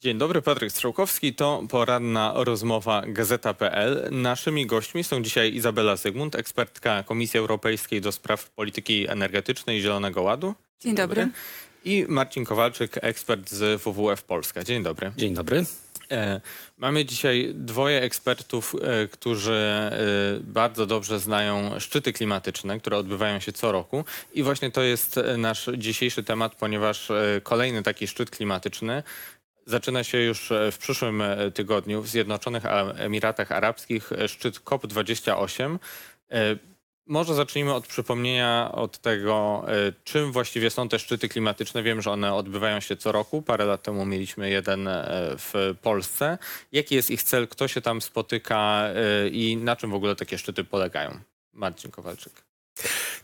Dzień dobry, Patryk Strzałkowski. To poranna rozmowa Gazeta.pl. Naszymi gośćmi są dzisiaj Izabela Zygmunt, ekspertka Komisji Europejskiej do spraw polityki energetycznej i Zielonego Ładu. Dzień dobry. I Marcin Kowalczyk, ekspert z WWF Polska. Dzień dobry. Dzień dobry. E, mamy dzisiaj dwoje ekspertów, e, którzy e, bardzo dobrze znają szczyty klimatyczne, które odbywają się co roku. I właśnie to jest e, nasz dzisiejszy temat, ponieważ e, kolejny taki szczyt klimatyczny zaczyna się już e, w przyszłym e, tygodniu w Zjednoczonych Emiratach Arabskich e, szczyt COP28. E, Może zacznijmy od przypomnienia od tego, czym właściwie są te szczyty klimatyczne. Wiem, że one odbywają się co roku. Parę lat temu mieliśmy jeden w Polsce. Jaki jest ich cel, kto się tam spotyka i na czym w ogóle takie szczyty polegają? Marcin Kowalczyk.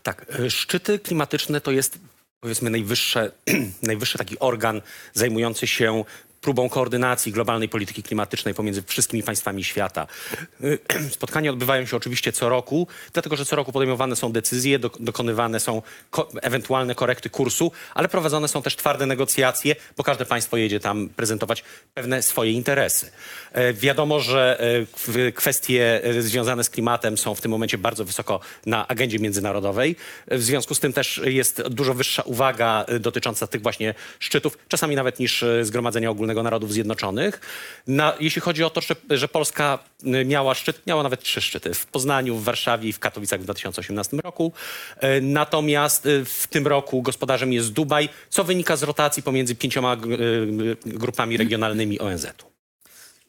Tak, szczyty klimatyczne to jest powiedzmy najwyższy taki organ zajmujący się próbą koordynacji globalnej polityki klimatycznej pomiędzy wszystkimi państwami świata. Spotkania odbywają się oczywiście co roku, dlatego że co roku podejmowane są decyzje, dok- dokonywane są ko- ewentualne korekty kursu, ale prowadzone są też twarde negocjacje, bo każde państwo jedzie tam prezentować pewne swoje interesy. E, Wiadomo, że e, kwestie e, związane z klimatem są w tym momencie bardzo wysoko na agendzie międzynarodowej. W związku z tym też jest dużo wyższa uwaga dotycząca tych właśnie szczytów, czasami nawet niż Zgromadzenia Ogólnego Narodów Zjednoczonych. Na, jeśli chodzi o to, że, że Polska e, miała szczyt, miała nawet trzy szczyty w Poznaniu, w Warszawie i w Katowicach w 2018 roku. E, Natomiast e, w tym roku gospodarzem jest Dubaj, co wynika z rotacji pomiędzy pięcioma grupami regionalnymi ONZ-u.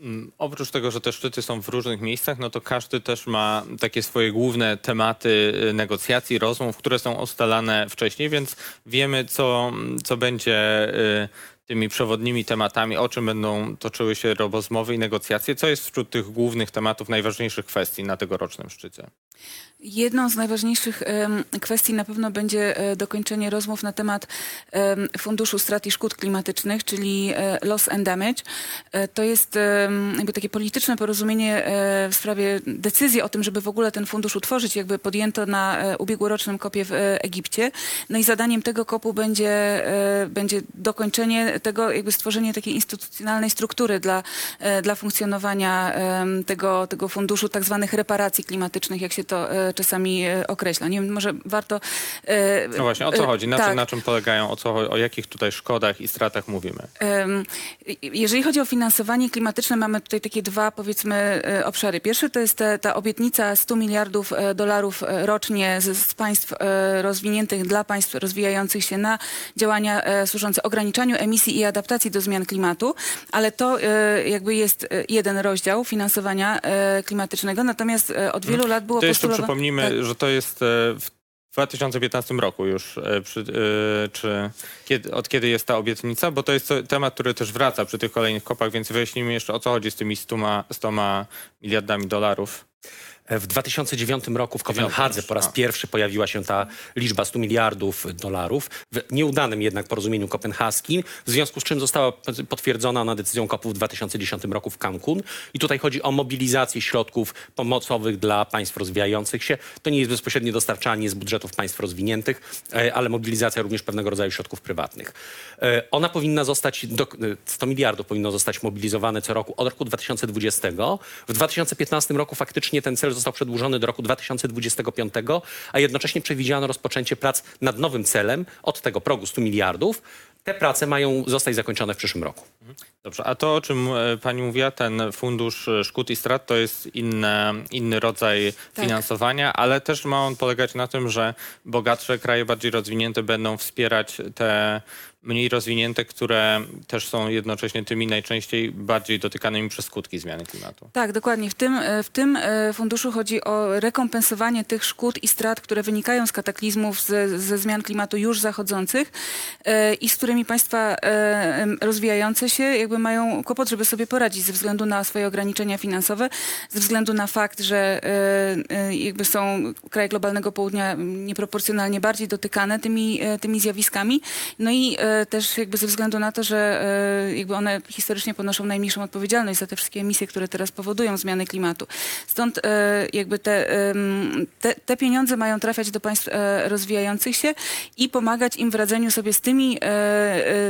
Mm, Oprócz tego, że te szczyty są w różnych miejscach, no to każdy też ma takie swoje główne tematy y, negocjacji, rozmów, które są ustalane wcześniej, więc wiemy, co, co będzie y, tymi przewodnimi tematami, o czym będą toczyły się rozmowy i negocjacje. Co jest wśród tych głównych tematów, najważniejszych kwestii na tegorocznym szczycie? Jedną z najważniejszych kwestii na pewno będzie e, dokończenie rozmów na temat em, Funduszu Strat i Szkód Klimatycznych, czyli e, Loss and Damage. E, to jest jakby takie polityczne porozumienie w sprawie decyzji o tym, żeby w ogóle ten fundusz utworzyć, jakby podjęto na ubiegłorocznym kopie w Egipcie. No i zadaniem tego kopu będzie, będzie dokończenie tego, jakby stworzenie takiej instytucjonalnej struktury dla, dla funkcjonowania tego, tego funduszu tak zwanych reparacji klimatycznych, jak się to czasami e, określa. Nie wiem, może warto... e, No właśnie, o co e, chodzi? Na, tak. czym, na czym polegają? O, co, o jakich tutaj szkodach i stratach mówimy? Jeżeli chodzi o finansowanie klimatyczne, mamy tutaj takie dwa, powiedzmy, obszary. Pierwszy to jest ta, ta obietnica 100 miliardów dolarów rocznie z, z państw rozwiniętych dla państw rozwijających się na działania służące ograniczaniu emisji i adaptacji do zmian klimatu, ale to jakby jest jeden rozdział finansowania klimatycznego, natomiast od wielu lat było postulowane- przypomnijmy, Tak. że to jest e, w 2015 roku już, e, przy, e, czy kiedy, od kiedy jest ta obietnica, bo to jest temat, który też wraca przy tych kolejnych kopach, więc wyjaśnijmy jeszcze o co chodzi z tymi 100, 100 miliardami dolarów. W 2009 roku w Kopenhadze po raz pierwszy pojawiła się ta liczba 100 miliardów dolarów w nieudanym jednak porozumieniu kopenhaskim, w związku z czym została potwierdzona ona decyzją KOP-u w 2010 roku w Cancun. I tutaj chodzi o mobilizację środków pomocowych dla państw rozwijających się. To nie jest bezpośrednie dostarczanie z budżetów państw rozwiniętych, e, ale mobilizacja również pewnego rodzaju środków prywatnych. E, Ona powinna zostać, do, e, 100 miliardów powinno zostać mobilizowane co roku od roku 2020. W 2015 roku faktycznie ten cel został przedłużony do roku 2025, a jednocześnie przewidziano rozpoczęcie prac nad nowym celem od tego progu 100 miliardów. Te prace mają zostać zakończone w przyszłym roku. Dobrze, a to o czym e, pani mówiła, ten fundusz e, szkód i strat, to jest inne, inny rodzaj Tak. finansowania, ale też ma on polegać na tym, że bogatsze kraje, bardziej rozwinięte będą wspierać te mniej rozwinięte, które też są jednocześnie tymi najczęściej bardziej dotykanymi przez skutki zmiany klimatu. Tak, dokładnie. W tym, e, w tym e, funduszu chodzi o rekompensowanie tych szkód i strat, które wynikają z kataklizmów, ze, ze zmian klimatu już zachodzących e, i z którymi państwa rozwijające się jakby mają kłopot, żeby sobie poradzić ze względu na swoje ograniczenia finansowe, ze względu na fakt, że jakby są kraje globalnego południa nieproporcjonalnie bardziej dotykane tymi, tymi zjawiskami. No i też jakby ze względu na to, że e, jakby one historycznie ponoszą najmniejszą odpowiedzialność za te wszystkie emisje, które teraz powodują zmiany klimatu. Stąd e, jakby te, te, te pieniądze mają trafiać do państw e, rozwijających się i pomagać im w radzeniu sobie z tymi,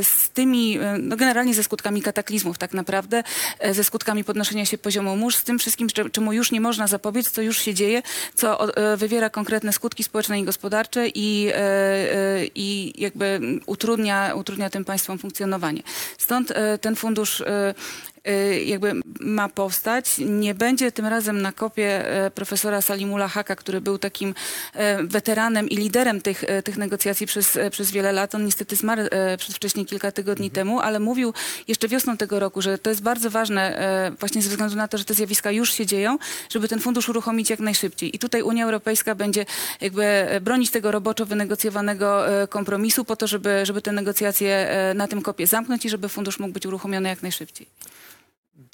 z tymi no generalnie ze skutkami kataklizmów tak naprawdę, ze skutkami podnoszenia się poziomu mórz, z tym wszystkim, cze- czemu już nie można zapobiec, co już się dzieje, co wywiera konkretne skutki społeczne i gospodarcze i, i jakby utrudnia, utrudnia tym państwom funkcjonowanie. Stąd e, ten fundusz e, jakby ma powstać. Nie będzie tym razem na kopie e, profesora Salimula Haka, który był takim e, weteranem i liderem tych, tych negocjacji przez, przez wiele lat. On niestety zmarł przedwcześnie kilka tygodni temu, ale mówił jeszcze wiosną tego roku, że to jest bardzo ważne właśnie ze względu na to, że te zjawiska już się dzieją, żeby ten fundusz uruchomić jak najszybciej. I tutaj Unia Europejska będzie jakby e, bronić tego roboczo wynegocjowanego e, kompromisu po to, żeby, żeby te negocjacje e, na tym kopie zamknąć i żeby fundusz mógł być uruchomiony jak najszybciej.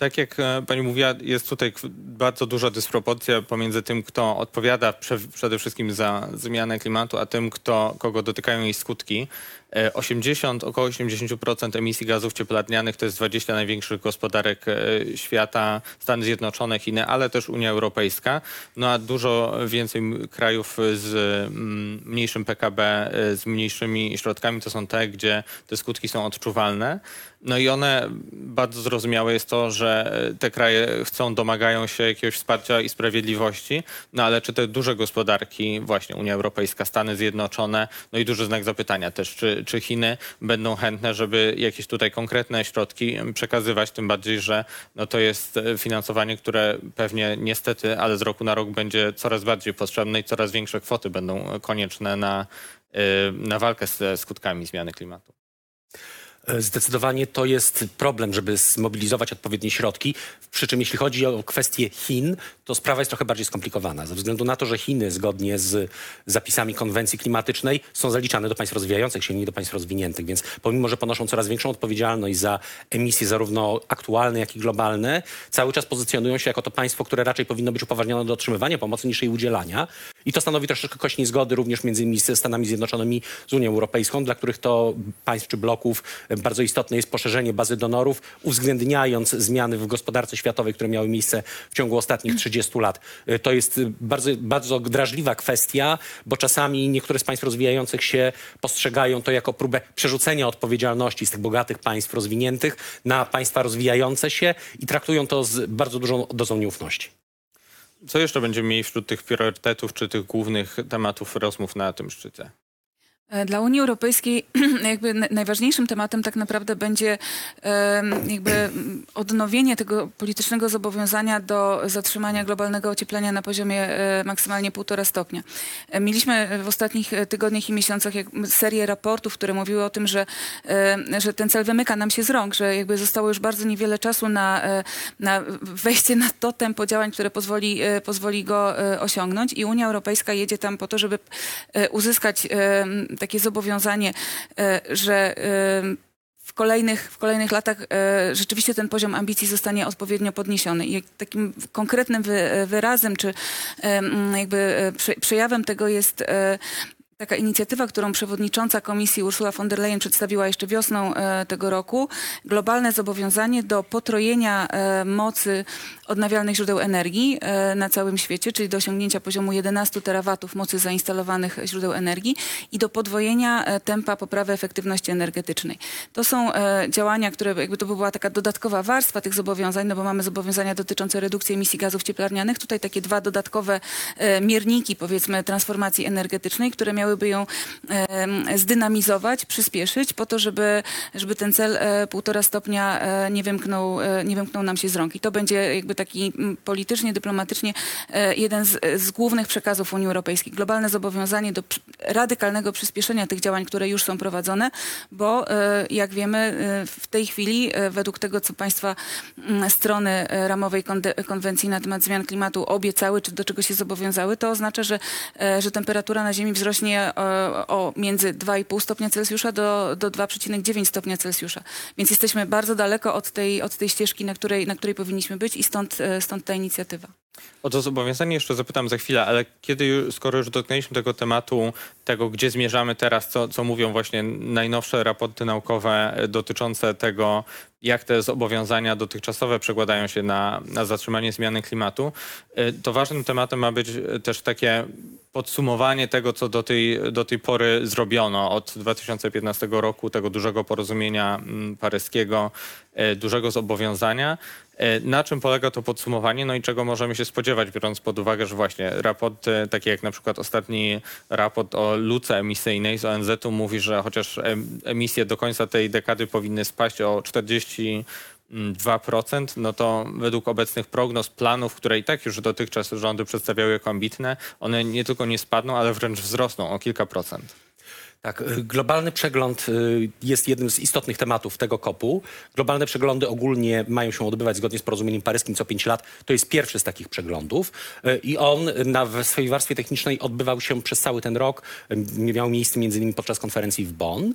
Tak jak e, pani mówiła, jest tutaj bardzo duża dysproporcja pomiędzy tym, kto odpowiada prze, przede wszystkim za zmianę klimatu, a tym, kto, kogo dotykają jej skutki. E, 80, około 80% emisji gazów cieplarnianych to jest 20 największych gospodarek e, świata, Stany Zjednoczone, Chiny, ale też Unia Europejska. No a dużo więcej krajów z mm, mniejszym PKB, e, z mniejszymi środkami to są te, gdzie te skutki są odczuwalne. No i one, bardzo zrozumiałe jest to, że e, te kraje chcą, domagają się jakiegoś wsparcia i sprawiedliwości, no ale czy te duże gospodarki, właśnie Unia Europejska, Stany Zjednoczone, no i duży znak zapytania też, czy, czy Chiny będą chętne, żeby jakieś tutaj konkretne środki przekazywać, tym bardziej, że no to jest e, finansowanie, które pewnie niestety, ale z roku na rok będzie coraz bardziej potrzebne i coraz większe kwoty będą e, konieczne na, e, na walkę ze skutkami zmiany klimatu. E, Zdecydowanie to jest problem, żeby zmobilizować odpowiednie środki. Przy czym jeśli chodzi o kwestię Chin, to sprawa jest trochę bardziej skomplikowana. Ze względu na to, że Chiny zgodnie z zapisami konwencji klimatycznej są zaliczane do państw rozwijających się, nie do państw rozwiniętych. Więc pomimo, że ponoszą coraz większą odpowiedzialność za emisje zarówno aktualne, jak i globalne, cały czas pozycjonują się jako to państwo, które raczej powinno być upoważnione do otrzymywania pomocy niż jej udzielania. I to stanowi troszeczkę kość niezgody również między innymi ze Stanami Zjednoczonymi, z Unią Europejską, dla których to państw czy bloków bardzo istotne jest poszerzenie bazy donorów, uwzględniając zmiany w gospodarce światowej, które miały miejsce w ciągu ostatnich 30 lat. E, To jest bardzo, bardzo drażliwa kwestia, bo czasami niektóre z państw rozwijających się postrzegają to jako próbę przerzucenia odpowiedzialności z tych bogatych państw rozwiniętych na państwa rozwijające się i traktują to z bardzo dużą dozą nieufności. Co jeszcze będziemy mieli wśród tych priorytetów czy tych głównych tematów rozmów na tym szczycie? E, Dla Unii Europejskiej jakby najważniejszym tematem tak naprawdę będzie jakby odnowienie tego politycznego zobowiązania do zatrzymania globalnego ocieplenia na poziomie e, maksymalnie półtora stopnia. E, Mieliśmy w ostatnich tygodniach i miesiącach serię raportów, które mówiły o tym, że, że ten cel wymyka nam się z rąk, że jakby zostało już bardzo niewiele czasu na, na wejście na to tempo działań, które pozwoli, pozwoli go osiągnąć i Unia Europejska jedzie tam po to, żeby uzyskać takie zobowiązanie, e, że e, w kolejnych, w kolejnych latach e, rzeczywiście ten poziom ambicji zostanie odpowiednio podniesiony. I takim konkretnym wy, wyrazem, czy jakby prze, przejawem tego jest taka inicjatywa, którą przewodnicząca komisji Ursula von der Leyen przedstawiła jeszcze wiosną e, tego roku. Globalne zobowiązanie do potrojenia e, mocy odnawialnych źródeł energii e, na całym świecie, czyli do osiągnięcia poziomu 11 terawatów mocy zainstalowanych źródeł energii i do podwojenia tempa poprawy efektywności energetycznej. To są działania, które jakby to by była taka dodatkowa warstwa tych zobowiązań, no bo mamy zobowiązania dotyczące redukcji emisji gazów cieplarnianych. Tutaj takie dwa dodatkowe mierniki, powiedzmy, transformacji energetycznej, które miałyby ją zdynamizować, przyspieszyć po to, żeby, żeby ten cel e, półtora stopnia e, nie wymknął, e, nie wymknął nam się z rąk. I to będzie jakby taki politycznie, dyplomatycznie jeden z, z głównych przekazów Unii Europejskiej. Globalne zobowiązanie do radykalnego przyspieszenia tych działań, które już są prowadzone, bo jak wiemy w tej chwili według tego, co państwa strony ramowej konwencji na temat zmian klimatu obiecały, czy do czego się zobowiązały, to oznacza, że, że temperatura na Ziemi wzrośnie e, o między 2,5 stopnia Celsjusza do, do 2,9 stopnia Celsjusza. Więc jesteśmy bardzo daleko od tej, od tej ścieżki, na której, na której powinniśmy być i stąd, e, stąd ta inicjatywa. O to zobowiązanie jeszcze zapytam za chwilę, ale kiedy, skoro już dotknęliśmy tego tematu, tego gdzie zmierzamy teraz, co, co mówią właśnie najnowsze raporty naukowe e, dotyczące tego, jak te zobowiązania dotychczasowe przekładają się na, na zatrzymanie zmiany klimatu, to ważnym tematem ma być też takie podsumowanie tego, co do tej, do tej pory zrobiono od 2015 roku, tego dużego porozumienia mm, paryskiego, e, dużego zobowiązania. E, Na czym polega to podsumowanie, no i czego możemy się spodziewać, biorąc pod uwagę, że właśnie raporty, takie jak na przykład ostatni raport o luce emisyjnej z ONZ-u mówi, że chociaż em- emisje do końca tej dekady powinny spaść o 42%, no to według obecnych prognoz, planów, które i tak już dotychczas rządy przedstawiały jako ambitne, one nie tylko nie spadną, ale wręcz wzrosną o kilka procent. Tak, y, globalny przegląd y, jest jednym z istotnych tematów tego kopu. Globalne przeglądy ogólnie mają się odbywać zgodnie z porozumieniem paryskim co 5 lat. To jest pierwszy z takich przeglądów y, i on na w swojej warstwie technicznej odbywał się przez cały ten rok. Miał miejsce między innymi podczas konferencji w Bonn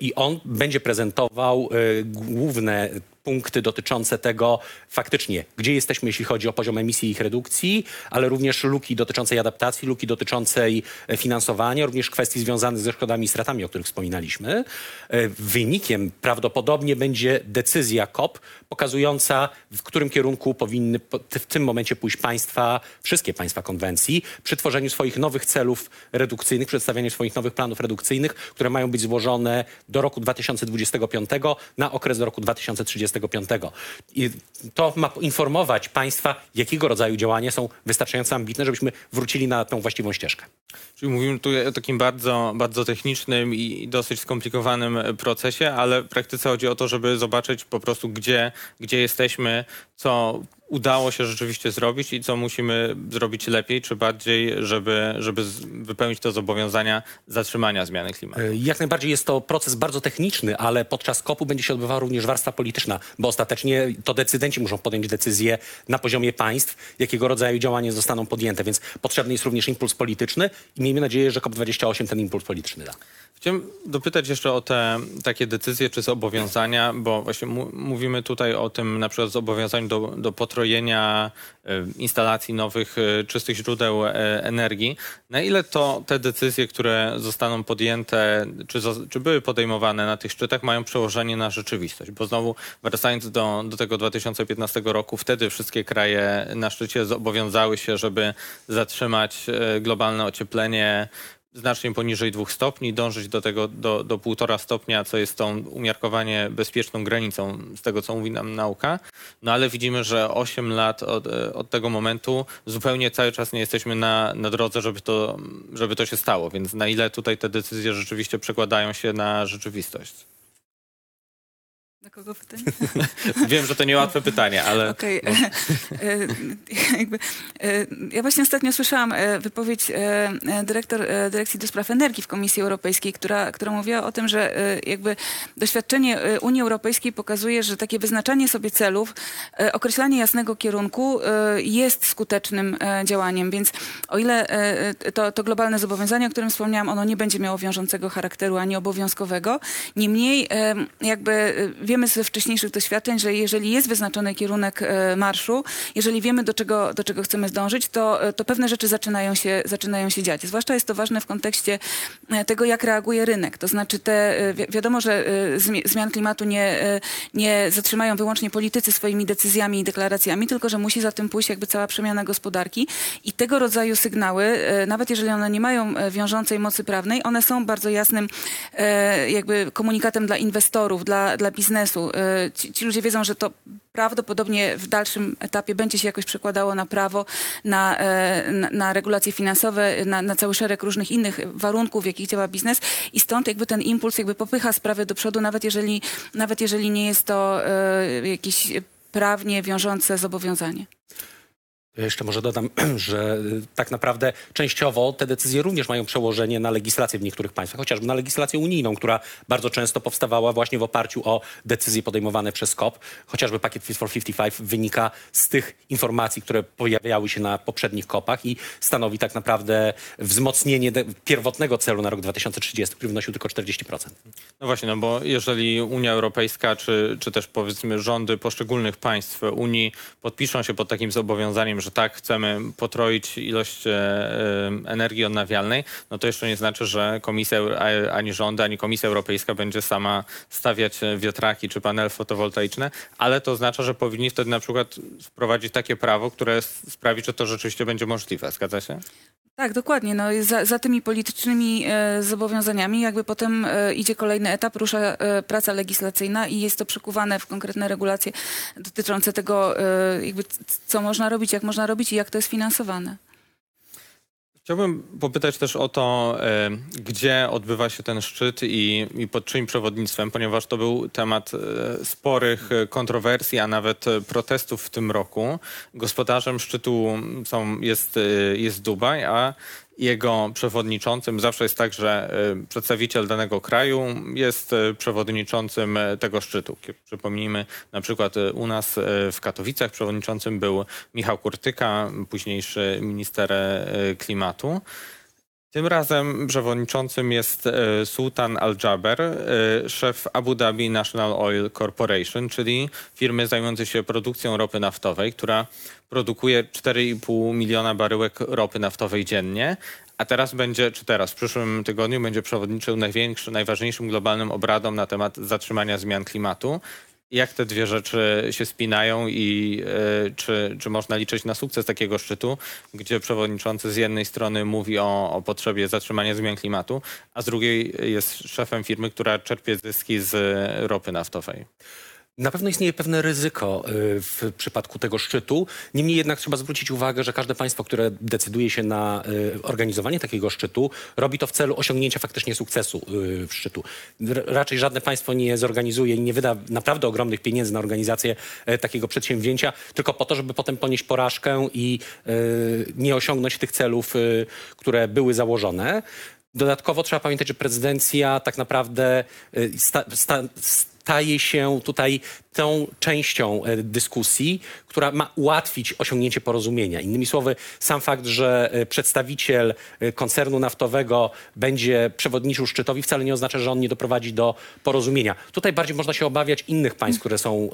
i on będzie prezentował główne punkty dotyczące tego faktycznie, gdzie jesteśmy, jeśli chodzi o poziom emisji i ich redukcji, ale również luki dotyczącej adaptacji, luki dotyczącej e, finansowania, również kwestii związanych ze szkodami i stratami, o których wspominaliśmy. E, Wynikiem prawdopodobnie będzie decyzja COP pokazująca, w którym kierunku powinny po- w tym momencie pójść państwa, wszystkie państwa konwencji, przy tworzeniu swoich nowych celów redukcyjnych, przedstawianiu swoich nowych planów redukcyjnych, które mają być złożone do roku 2025 na okres do roku 2035. I to ma informować państwa, jakiego rodzaju działania są wystarczająco ambitne, żebyśmy wrócili na tą właściwą ścieżkę. Czyli mówimy tu o takim bardzo, bardzo technicznym i dosyć skomplikowanym procesie, ale w praktyce chodzi o to, żeby zobaczyć po prostu, gdzie, gdzie jesteśmy, co udało się rzeczywiście zrobić i co musimy zrobić lepiej czy bardziej, żeby, żeby wypełnić te zobowiązania zatrzymania zmiany klimatu. E, Jak najbardziej jest to proces bardzo techniczny, ale podczas kopu będzie się odbywała również warstwa polityczna, bo ostatecznie to decydenci muszą podjąć decyzję na poziomie państw, jakiego rodzaju działania zostaną podjęte, więc potrzebny jest również impuls polityczny i miejmy nadzieję, że COP28 ten impuls polityczny da. Chciałem dopytać jeszcze o te takie decyzje czy zobowiązania, bo właśnie mówimy tutaj o tym na przykład zobowiązaniu do, do potrojenia e, instalacji nowych e, czystych źródeł e, energii. Na ile to te decyzje, które zostaną podjęte, czy, czy były podejmowane na tych szczytach, mają przełożenie na rzeczywistość? Bo znowu wracając do, do tego 2015 roku, wtedy wszystkie kraje na szczycie zobowiązały się, żeby zatrzymać globalne ocieplenie znacznie poniżej dwóch stopni, dążyć do tego do, do stopnia, co jest tą umiarkowanie bezpieczną granicą z tego, co mówi nam nauka. No ale widzimy, że 8 lat od, e, od tego momentu zupełnie cały czas nie jesteśmy na, na drodze, żeby to, żeby to się stało. Więc na ile tutaj te decyzje rzeczywiście przekładają się na rzeczywistość? Do kogo pytanie? Wiem, że to niełatwe pytanie, ale Okej. E, jakby, e, Ja właśnie ostatnio słyszałam e, wypowiedź e, e, dyrektor e, Dyrekcji do Spraw Energii w Komisji Europejskiej, która, która mówiła o tym, że e, jakby doświadczenie e, Unii Europejskiej pokazuje, że takie wyznaczanie sobie celów, e, określanie jasnego kierunku e, jest skutecznym e, działaniem, więc o ile e, to, to globalne zobowiązanie, o którym wspomniałam, ono nie będzie miało wiążącego charakteru ani obowiązkowego, niemniej e, jakby e, wiemy ze wcześniejszych doświadczeń, że jeżeli jest wyznaczony kierunek e, marszu, jeżeli wiemy do czego, do czego chcemy zdążyć, to, e, to pewne rzeczy zaczynają się, zaczynają się dziać. Zwłaszcza jest to ważne w kontekście e, tego, jak reaguje rynek. To znaczy te, wi- wiadomo, że zmi- zmian klimatu nie, nie zatrzymają wyłącznie politycy swoimi decyzjami i deklaracjami, tylko że musi za tym pójść jakby cała przemiana gospodarki i tego rodzaju sygnały, nawet jeżeli one nie mają wiążącej mocy prawnej, one są bardzo jasnym jakby komunikatem dla inwestorów, dla, dla biznesu. E, Ci, ci ludzie wiedzą, że to prawdopodobnie w dalszym etapie będzie się jakoś przekładało na prawo, na, e, na, na regulacje finansowe, na, na cały szereg różnych innych warunków, w jakich działa biznes i stąd jakby ten impuls jakby popycha sprawy do przodu, nawet jeżeli, nawet jeżeli nie jest to e, jakieś prawnie wiążące zobowiązanie. Jeszcze może dodam, że y, tak naprawdę częściowo te decyzje również mają przełożenie na legislację w niektórych państwach, chociażby na legislację unijną, która bardzo często powstawała właśnie w oparciu o decyzje podejmowane przez COP. Chociażby pakiet Fit for 55 wynika z tych informacji, które pojawiały się na poprzednich COPach i stanowi tak naprawdę wzmocnienie pierwotnego celu na rok 2030, który wynosił tylko 40%. No właśnie, no bo jeżeli Unia Europejska, czy, czy też powiedzmy rządy poszczególnych państw Unii podpiszą się pod takim zobowiązaniem, że tak, chcemy potroić ilość e, e, energii odnawialnej, no to jeszcze nie znaczy, że komisja, ani rządy, ani Komisja Europejska będzie sama stawiać e, wiatraki czy panele fotowoltaiczne, ale to oznacza, że powinni wtedy na przykład wprowadzić takie prawo, które sprawi, że to rzeczywiście będzie możliwe. Zgadza się? Tak, dokładnie. No, za, za tymi politycznymi e, zobowiązaniami jakby potem e, idzie kolejny etap, rusza e, praca legislacyjna i jest to przekuwane w konkretne regulacje dotyczące tego, e, jakby co można robić, jak można robić i jak to jest finansowane. Chciałbym popytać też o to, e, gdzie odbywa się ten szczyt i, i pod czyim przewodnictwem, ponieważ to był temat e, sporych kontrowersji, a nawet protestów w tym roku. Gospodarzem szczytu są, jest, e, jest Dubaj, a jego przewodniczącym zawsze jest tak, że e, przedstawiciel danego kraju jest e, przewodniczącym e, tego szczytu. Przypomnijmy, na przykład u nas w Katowicach przewodniczącym był Michał Kurtyka, późniejszy minister klimatu. Tym razem przewodniczącym jest e, Sultan Al-Jaber, e, szef Abu Dhabi National Oil Corporation, czyli firmy zajmującej się produkcją ropy naftowej, która produkuje 4,5 miliona baryłek ropy naftowej dziennie. A teraz będzie, czy teraz, w przyszłym tygodniu będzie przewodniczył największym, najważniejszym globalnym obradom na temat zatrzymania zmian klimatu. Jak te dwie rzeczy się spinają i e, czy, czy można liczyć na sukces takiego szczytu, gdzie przewodniczący z jednej strony mówi o, o potrzebie zatrzymania zmian klimatu, a z drugiej jest szefem firmy, która czerpie zyski z ropy naftowej? Na pewno istnieje pewne ryzyko y, w przypadku tego szczytu. Niemniej jednak trzeba zwrócić uwagę, że każde państwo, które decyduje się na y, organizowanie takiego szczytu, robi to w celu osiągnięcia faktycznie sukcesu y, w szczytu. Raczej żadne państwo nie zorganizuje i nie wyda naprawdę ogromnych pieniędzy na organizację takiego przedsięwzięcia, tylko po to, żeby potem ponieść porażkę i nie osiągnąć tych celów, które były założone. Dodatkowo trzeba pamiętać, że prezydencja tak naprawdę sta, sta, staje się tutaj tą częścią e, dyskusji, która ma ułatwić osiągnięcie porozumienia. Innymi słowy, sam fakt, że e, przedstawiciel e, koncernu naftowego będzie przewodniczył szczytowi wcale nie oznacza, że on nie doprowadzi do porozumienia. Tutaj bardziej można się obawiać innych państw, które są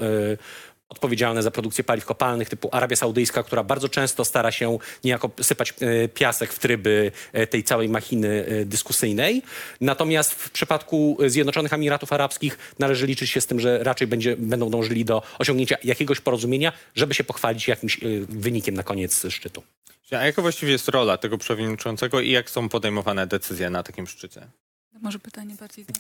odpowiedzialne za produkcję paliw kopalnych, typu Arabia Saudyjska, która bardzo często stara się niejako sypać e, piasek w tryby e, tej całej machiny e, dyskusyjnej. Natomiast w przypadku Zjednoczonych Emiratów Arabskich należy liczyć się z tym, że raczej będzie, będą dążyli do osiągnięcia jakiegoś porozumienia, żeby się pochwalić jakimś wynikiem na koniec szczytu. A jaka właściwie jest rola tego przewodniczącego i jak są podejmowane decyzje na takim szczycie? Może pytanie bardziej do...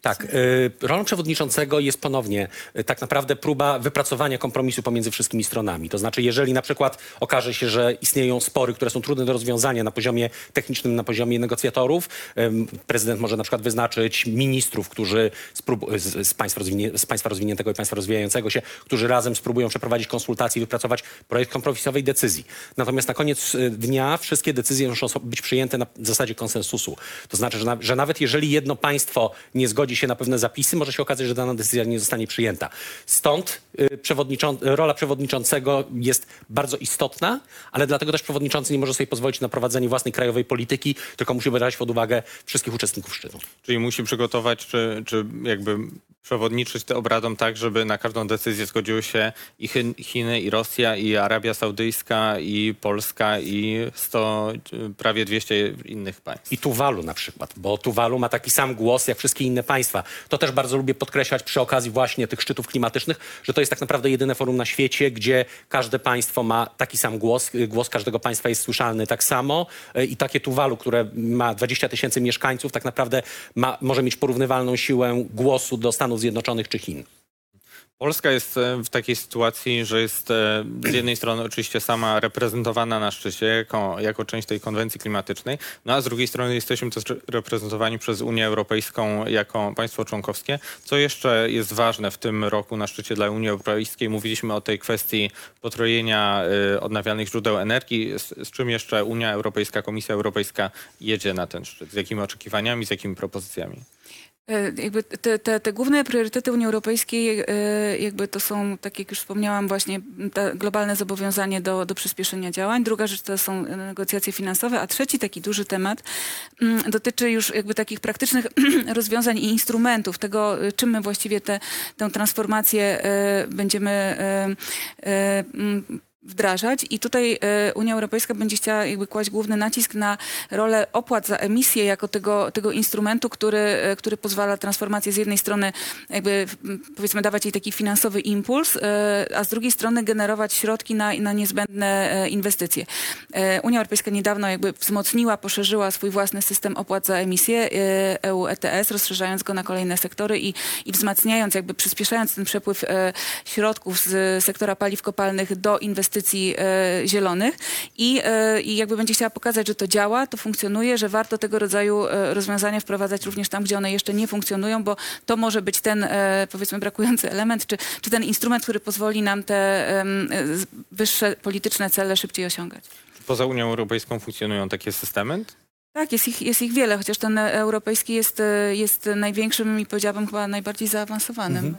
Tak, y, rolą przewodniczącego jest ponownie y, tak naprawdę próba wypracowania kompromisu pomiędzy wszystkimi stronami. To znaczy, jeżeli na przykład okaże się, że istnieją spory, które są trudne do rozwiązania na poziomie technicznym, na poziomie negocjatorów, prezydent może na przykład wyznaczyć ministrów, którzy sprób- z, z, państwa rozwinie- z państwa rozwiniętego i państwa rozwijającego się, którzy razem spróbują przeprowadzić konsultacje i wypracować projekt kompromisowej decyzji. Natomiast na koniec y, dnia wszystkie decyzje muszą so- być przyjęte na zasadzie konsensusu. To znaczy, że, na, że nawet jeżeli jedno państwo nie zgodzi się na pewne zapisy, może się okazać, że dana decyzja nie zostanie przyjęta. Stąd y, przewodniczą- rola przewodniczącego jest bardzo istotna, ale dlatego też przewodniczący nie może sobie pozwolić na prowadzenie własnej krajowej polityki, tylko musi brać pod uwagę wszystkich uczestników szczytu. Czyli musi przygotować, czy, czy jakby przewodniczyć obradom tak, żeby na każdą decyzję zgodziły się i Chin, Chiny, i Rosja, i Arabia Saudyjska, i Polska, i 100, prawie 200 innych państw. I Tuwalu na przykład, bo Tuwalu ma taki sam głos jak wszystkie inne państwa. To też bardzo lubię podkreślać przy okazji właśnie tych szczytów klimatycznych, że to jest tak naprawdę jedyne forum na świecie, gdzie każde państwo ma taki sam głos. Głos każdego państwa jest słyszalny tak samo Y, i takie Tuwalu, które ma 20 tysięcy mieszkańców, tak naprawdę ma, może mieć porównywalną siłę głosu do Stanów Zjednoczonych czy Chin. Polska jest e, w takiej sytuacji, że jest e, z jednej strony oczywiście sama reprezentowana na szczycie jako, jako część tej konwencji klimatycznej, no a z drugiej strony jesteśmy też reprezentowani przez Unię Europejską jako państwo członkowskie. Co jeszcze jest ważne w tym roku na szczycie dla Unii Europejskiej? Mówiliśmy o tej kwestii potrojenia e, odnawialnych źródeł energii. Z, z czym jeszcze Unia Europejska, Komisja Europejska jedzie na ten szczyt? Z jakimi oczekiwaniami, z jakimi propozycjami? E, Jakby te, te, te główne priorytety Unii Europejskiej, e, jakby to są, tak jak już wspomniałam, właśnie globalne zobowiązanie do, do przyspieszenia działań. Druga rzecz to są negocjacje finansowe, a trzeci taki duży temat mm, dotyczy już jakby takich praktycznych rozwiązań i instrumentów, tego, e, czym my właściwie te, tę transformację e, będziemy e, e, mm, wdrażać i tutaj e, Unia Europejska będzie chciała jakby kłaść główny nacisk na rolę opłat za emisję jako tego, tego instrumentu, który, e, który pozwala transformację z jednej strony jakby powiedzmy dawać jej taki finansowy impuls, e, a z drugiej strony generować środki na, na niezbędne inwestycje. Unia Europejska niedawno jakby wzmocniła, poszerzyła swój własny system opłat za emisję EU ETS, rozszerzając go na kolejne sektory i, i wzmacniając, jakby przyspieszając ten przepływ środków z sektora paliw kopalnych do inwestycji e, zielonych i, e, i jakby będzie chciała pokazać, że to działa, to funkcjonuje, że warto tego rodzaju e, rozwiązania wprowadzać również tam, gdzie one jeszcze nie funkcjonują, bo to może być ten powiedzmy brakujący element, czy, czy ten instrument, który pozwoli nam te wyższe polityczne cele szybciej osiągać. Poza Unią Europejską funkcjonują takie systemy? Tak, jest ich, jest ich wiele, chociaż ten europejski jest, jest największym i powiedziałabym chyba najbardziej zaawansowanym.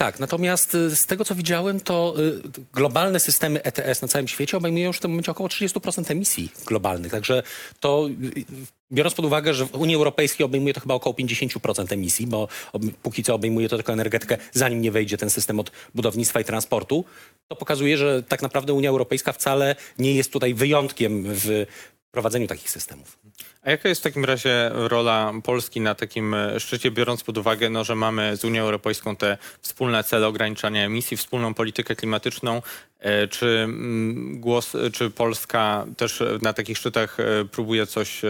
Tak, natomiast y, z tego co widziałem, to y, globalne systemy ETS na całym świecie obejmują już w tym momencie około 30% emisji globalnych. Także to, y, biorąc pod uwagę, że w Unii Europejskiej obejmuje to chyba około 50% emisji, bo póki co obejmuje to tylko energetykę, zanim nie wejdzie ten system od budownictwa i transportu, to pokazuje, że tak naprawdę Unia Europejska wcale nie jest tutaj wyjątkiem w prowadzeniu takich systemów. A jaka jest w takim razie rola Polski na takim e, szczycie, biorąc pod uwagę, no, że mamy z Unią Europejską te wspólne cele ograniczania emisji, wspólną politykę klimatyczną? E, Czy mm, głos, czy Polska też na takich szczytach e, próbuje coś,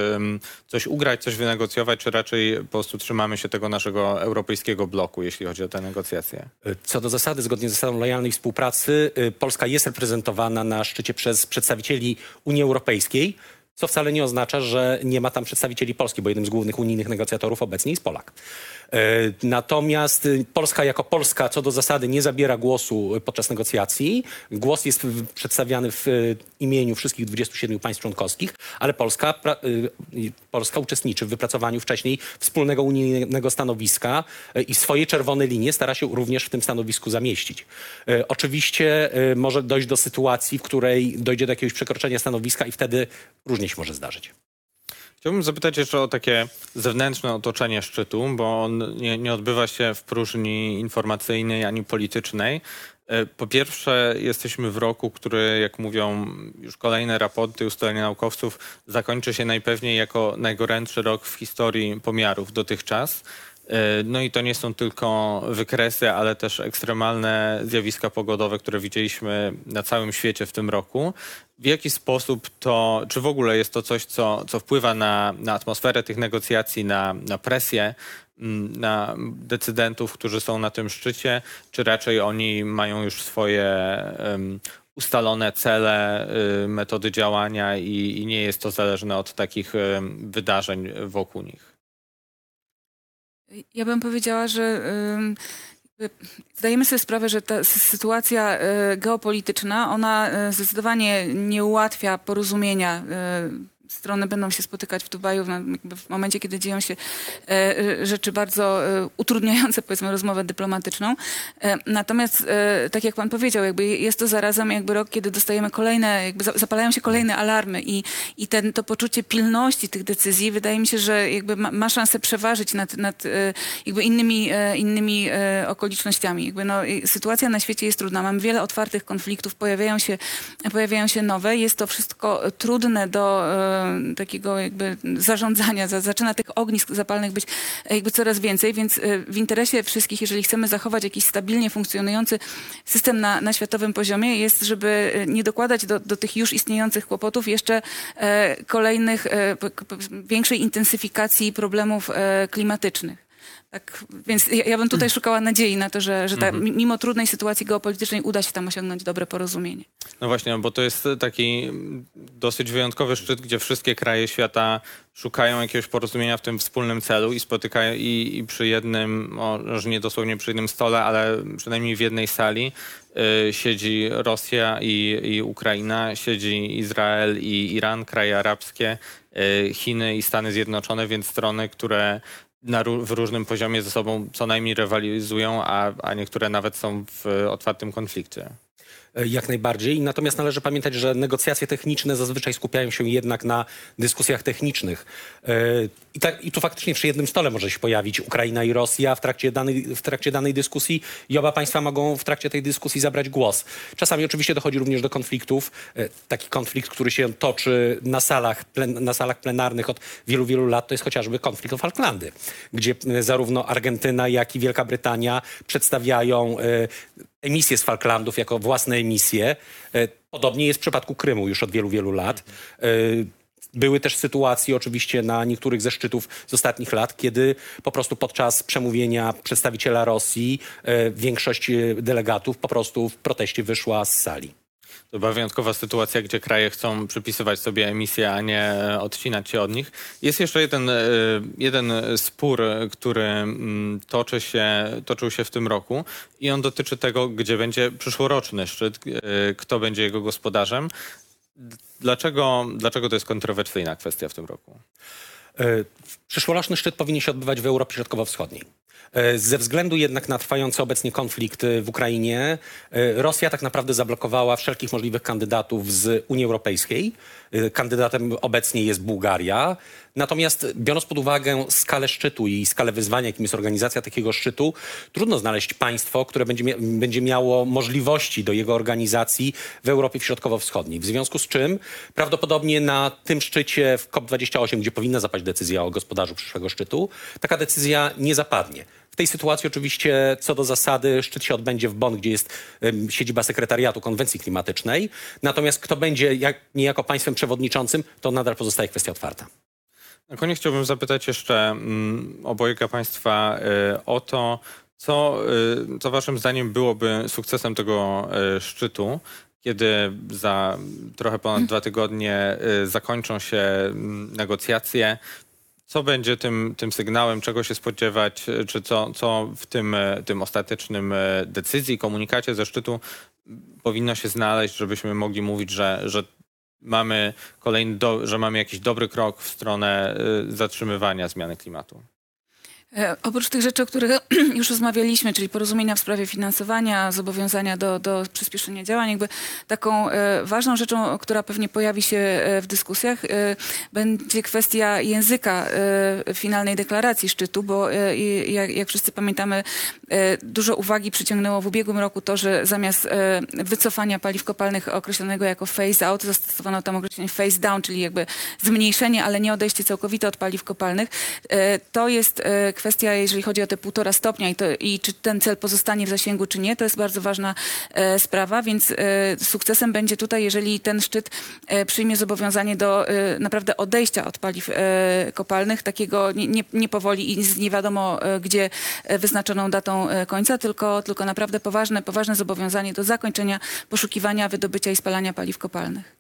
coś ugrać, coś wynegocjować, czy raczej po prostu trzymamy się tego naszego europejskiego bloku, jeśli chodzi o te negocjacje? Co do zasady, zgodnie z zasadą lojalnej współpracy, Polska jest reprezentowana na szczycie przez przedstawicieli Unii Europejskiej, co wcale nie oznacza, że nie ma tam przedstawicieli Polski, bo jednym z głównych unijnych negocjatorów obecnie jest Polak. Y, Natomiast y, Polska jako Polska co do zasady nie zabiera głosu y, podczas negocjacji. Głos jest przedstawiany w y, imieniu wszystkich 27 państw członkowskich, ale Polska, Polska uczestniczy w wypracowaniu wcześniej wspólnego unijnego stanowiska i swoje czerwone linie stara się również w tym stanowisku zamieścić. Y, Oczywiście może dojść do sytuacji, w której dojdzie do jakiegoś przekroczenia stanowiska i wtedy różnie się może zdarzyć. Chciałbym zapytać jeszcze o takie zewnętrzne otoczenie szczytu, bo on nie, nie odbywa się w próżni informacyjnej ani politycznej. E, Po pierwsze, jesteśmy w roku, który, jak mówią już kolejne raporty, ustalenia naukowców, zakończy się najpewniej jako najgorętszy rok w historii pomiarów dotychczas. E, No i to nie są tylko wykresy, ale też ekstremalne zjawiska pogodowe, które widzieliśmy na całym świecie w tym roku. W jaki sposób to, czy w ogóle jest to coś, co, co wpływa na, na atmosferę tych negocjacji, na, na presję, mm, na decydentów, którzy są na tym szczycie, czy raczej oni mają już swoje em, ustalone cele, y, metody działania i, i nie jest to zależne od takich wydarzeń wokół nich? Ja bym powiedziała, że zdajemy sobie sprawę, że ta sy- sytuacja y, geopolityczna, ona y, zdecydowanie nie ułatwia porozumienia. Strony będą się spotykać w Dubaju w, momencie, kiedy dzieją się e, y, rzeczy bardzo e, utrudniające, powiedzmy, rozmowę dyplomatyczną. E, Natomiast, e, tak jak pan powiedział, jakby jest to zarazem jakby rok, kiedy dostajemy kolejne, jakby za- zapalają się kolejne alarmy i, i ten, to poczucie pilności tych decyzji wydaje mi się, że jakby ma, ma szansę przeważyć nad, nad e, jakby innymi, e, innymi e, okolicznościami. Jakby no, sytuacja na świecie jest trudna. Mamy wiele otwartych konfliktów, pojawiają się, pojawiają się nowe. Jest to wszystko trudne do e, takiego jakby zarządzania. Za- Zaczyna tych ognisk zapalnych być jakby coraz więcej, więc e, w interesie wszystkich, jeżeli chcemy zachować jakiś stabilnie funkcjonujący system na, na światowym poziomie, jest, żeby e, nie dokładać do, do tych już istniejących kłopotów jeszcze e, kolejnych, większej intensyfikacji problemów klimatycznych. Tak, więc ja, ja bym tutaj szukała nadziei na to, że, że ta, mi- mimo trudnej sytuacji geopolitycznej uda się tam osiągnąć dobre porozumienie. No właśnie, bo to jest taki mm, dosyć wyjątkowy szczyt, gdzie wszystkie kraje świata szukają jakiegoś porozumienia w tym wspólnym celu i spotykają i, i przy jednym, może nie dosłownie przy jednym stole, ale przynajmniej w jednej sali y, siedzi Rosja i, i Ukraina, siedzi Izrael i Iran, kraje arabskie, y, Chiny i Stany Zjednoczone, więc strony, które na, w różnym poziomie ze sobą co najmniej rywalizują, a, a niektóre nawet są w otwartym konflikcie. E, Jak najbardziej. Natomiast należy pamiętać, że negocjacje techniczne zazwyczaj skupiają się jednak na dyskusjach technicznych. E, I, tak, I tu faktycznie przy jednym stole może się pojawić Ukraina i Rosja w trakcie, danej, w trakcie danej dyskusji i oba państwa mogą w trakcie tej dyskusji zabrać głos. Czasami oczywiście dochodzi również do konfliktów. E, Taki konflikt, który się toczy na salach, plen, na salach plenarnych od wielu, wielu lat, to jest chociażby konflikt o Falklandy, gdzie zarówno Argentyna, jak i Wielka Brytania przedstawiają e, emisje z Falklandów jako własne emisje. E, Podobnie jest w przypadku Krymu już od wielu, wielu lat. E, Były też sytuacje oczywiście na niektórych ze szczytów z ostatnich lat, kiedy po prostu podczas przemówienia przedstawiciela Rosji e, większość delegatów po prostu w proteście wyszła z sali. To była wyjątkowa sytuacja, gdzie kraje chcą przypisywać sobie emisje, a nie odcinać się od nich. Jest jeszcze jeden, e, jeden spór, który mm, toczy się, toczył się w tym roku i on dotyczy tego, gdzie będzie przyszłoroczny szczyt, e, kto będzie jego gospodarzem. Dlaczego, dlaczego to jest kontrowersyjna kwestia w tym roku? E, Przyszłoroczny szczyt powinien się odbywać w Europie Środkowo-Wschodniej. E, Ze względu jednak na trwający obecnie konflikt e, w Ukrainie, e, Rosja tak naprawdę zablokowała wszelkich możliwych kandydatów z Unii Europejskiej. Kandydatem obecnie jest Bułgaria. Natomiast biorąc pod uwagę skalę szczytu i skalę wyzwania, jakim jest organizacja takiego szczytu, trudno znaleźć państwo, które będzie, mia- będzie miało możliwości do jego organizacji w Europie Środkowo-Wschodniej. W związku z czym prawdopodobnie na tym szczycie w COP28, gdzie powinna zapaść decyzja o gospodarzu przyszłego szczytu, taka decyzja nie zapadnie. W tej sytuacji oczywiście co do zasady szczyt się odbędzie w Bonn, gdzie jest em, siedziba sekretariatu konwencji klimatycznej. Natomiast kto będzie jak, niejako państwem przewodniczącym, to nadal pozostaje kwestia otwarta. Na koniec chciałbym zapytać jeszcze mm, obojga Państwa y, o to, co, y, co Waszym zdaniem byłoby sukcesem tego y, szczytu, kiedy za trochę ponad dwa tygodnie y, zakończą się mm, negocjacje. Co będzie tym, tym sygnałem, czego się spodziewać, y, czy co, co w tym, y, tym ostatecznym y, decyzji, komunikacie ze szczytu powinno się znaleźć, żebyśmy mogli mówić, że, że mamy kolejny, do, że mamy jakiś dobry krok w stronę zatrzymywania zmiany klimatu. E, Oprócz tych rzeczy, o których już rozmawialiśmy, czyli porozumienia w sprawie finansowania, zobowiązania do, do przyspieszenia działań, jakby taką e, ważną rzeczą, która pewnie pojawi się e, w dyskusjach, będzie kwestia języka finalnej deklaracji szczytu, bo jak, jak wszyscy pamiętamy, dużo uwagi przyciągnęło w ubiegłym roku to, że zamiast e, wycofania paliw kopalnych określonego jako phase out, zastosowano tam określenie phase down, czyli jakby zmniejszenie, ale nie odejście całkowite od paliw kopalnych. E, To jest e, kwestia, jeżeli chodzi o te półtora stopnia i, to, i czy ten cel pozostanie w zasięgu, czy nie, to jest bardzo ważna e, sprawa, więc e, sukcesem będzie tutaj, jeżeli ten szczyt e, przyjmie zobowiązanie do e, naprawdę odejścia od paliw e, kopalnych, takiego nie, nie, powoli i z nie wiadomo e, gdzie e, wyznaczoną datą e, końca, tylko, tylko naprawdę poważne, poważne zobowiązanie do zakończenia poszukiwania, wydobycia i spalania paliw kopalnych.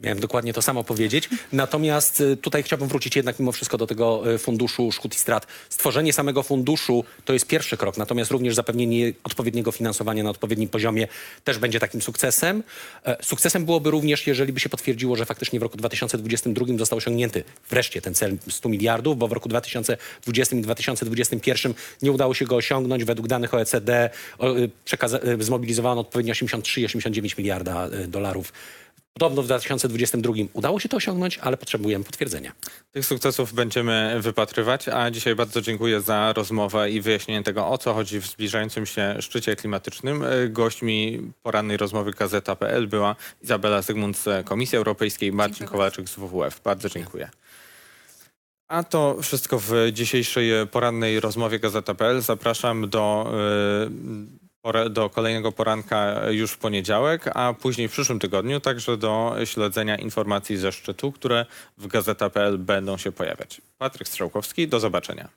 Miałem dokładnie to samo powiedzieć. Natomiast y, tutaj chciałbym wrócić jednak mimo wszystko do tego y, funduszu szkód i strat. Stworzenie samego funduszu to jest pierwszy krok, natomiast również zapewnienie odpowiedniego finansowania na odpowiednim poziomie też będzie takim sukcesem. E, Sukcesem byłoby również, jeżeli by się potwierdziło, że faktycznie w roku 2022 został osiągnięty wreszcie ten cel 100 miliardów, bo w roku 2020 i 2021 nie udało się go osiągnąć. Według danych OECD y, zmobilizowano odpowiednio 83 i 89 miliarda dolarów. Podobno w 2022 udało się to osiągnąć, ale potrzebujemy potwierdzenia. Tych sukcesów będziemy wypatrywać, a dzisiaj bardzo dziękuję za rozmowę i wyjaśnienie tego, o co chodzi w zbliżającym się szczycie klimatycznym. Gośćmi porannej rozmowy Gazeta.pl była Izabela Zygmunt z Komisji Europejskiej, Marcin Dziękuję Kowalczyk z WWF. Bardzo dziękuję. A to wszystko w dzisiejszej porannej rozmowie Gazeta.pl. Zapraszam do, y, pora- do kolejnego poranka już w poniedziałek, a później w przyszłym tygodniu także do śledzenia informacji ze szczytu, które w Gazeta.pl będą się pojawiać. Patryk Strzałkowski, do zobaczenia.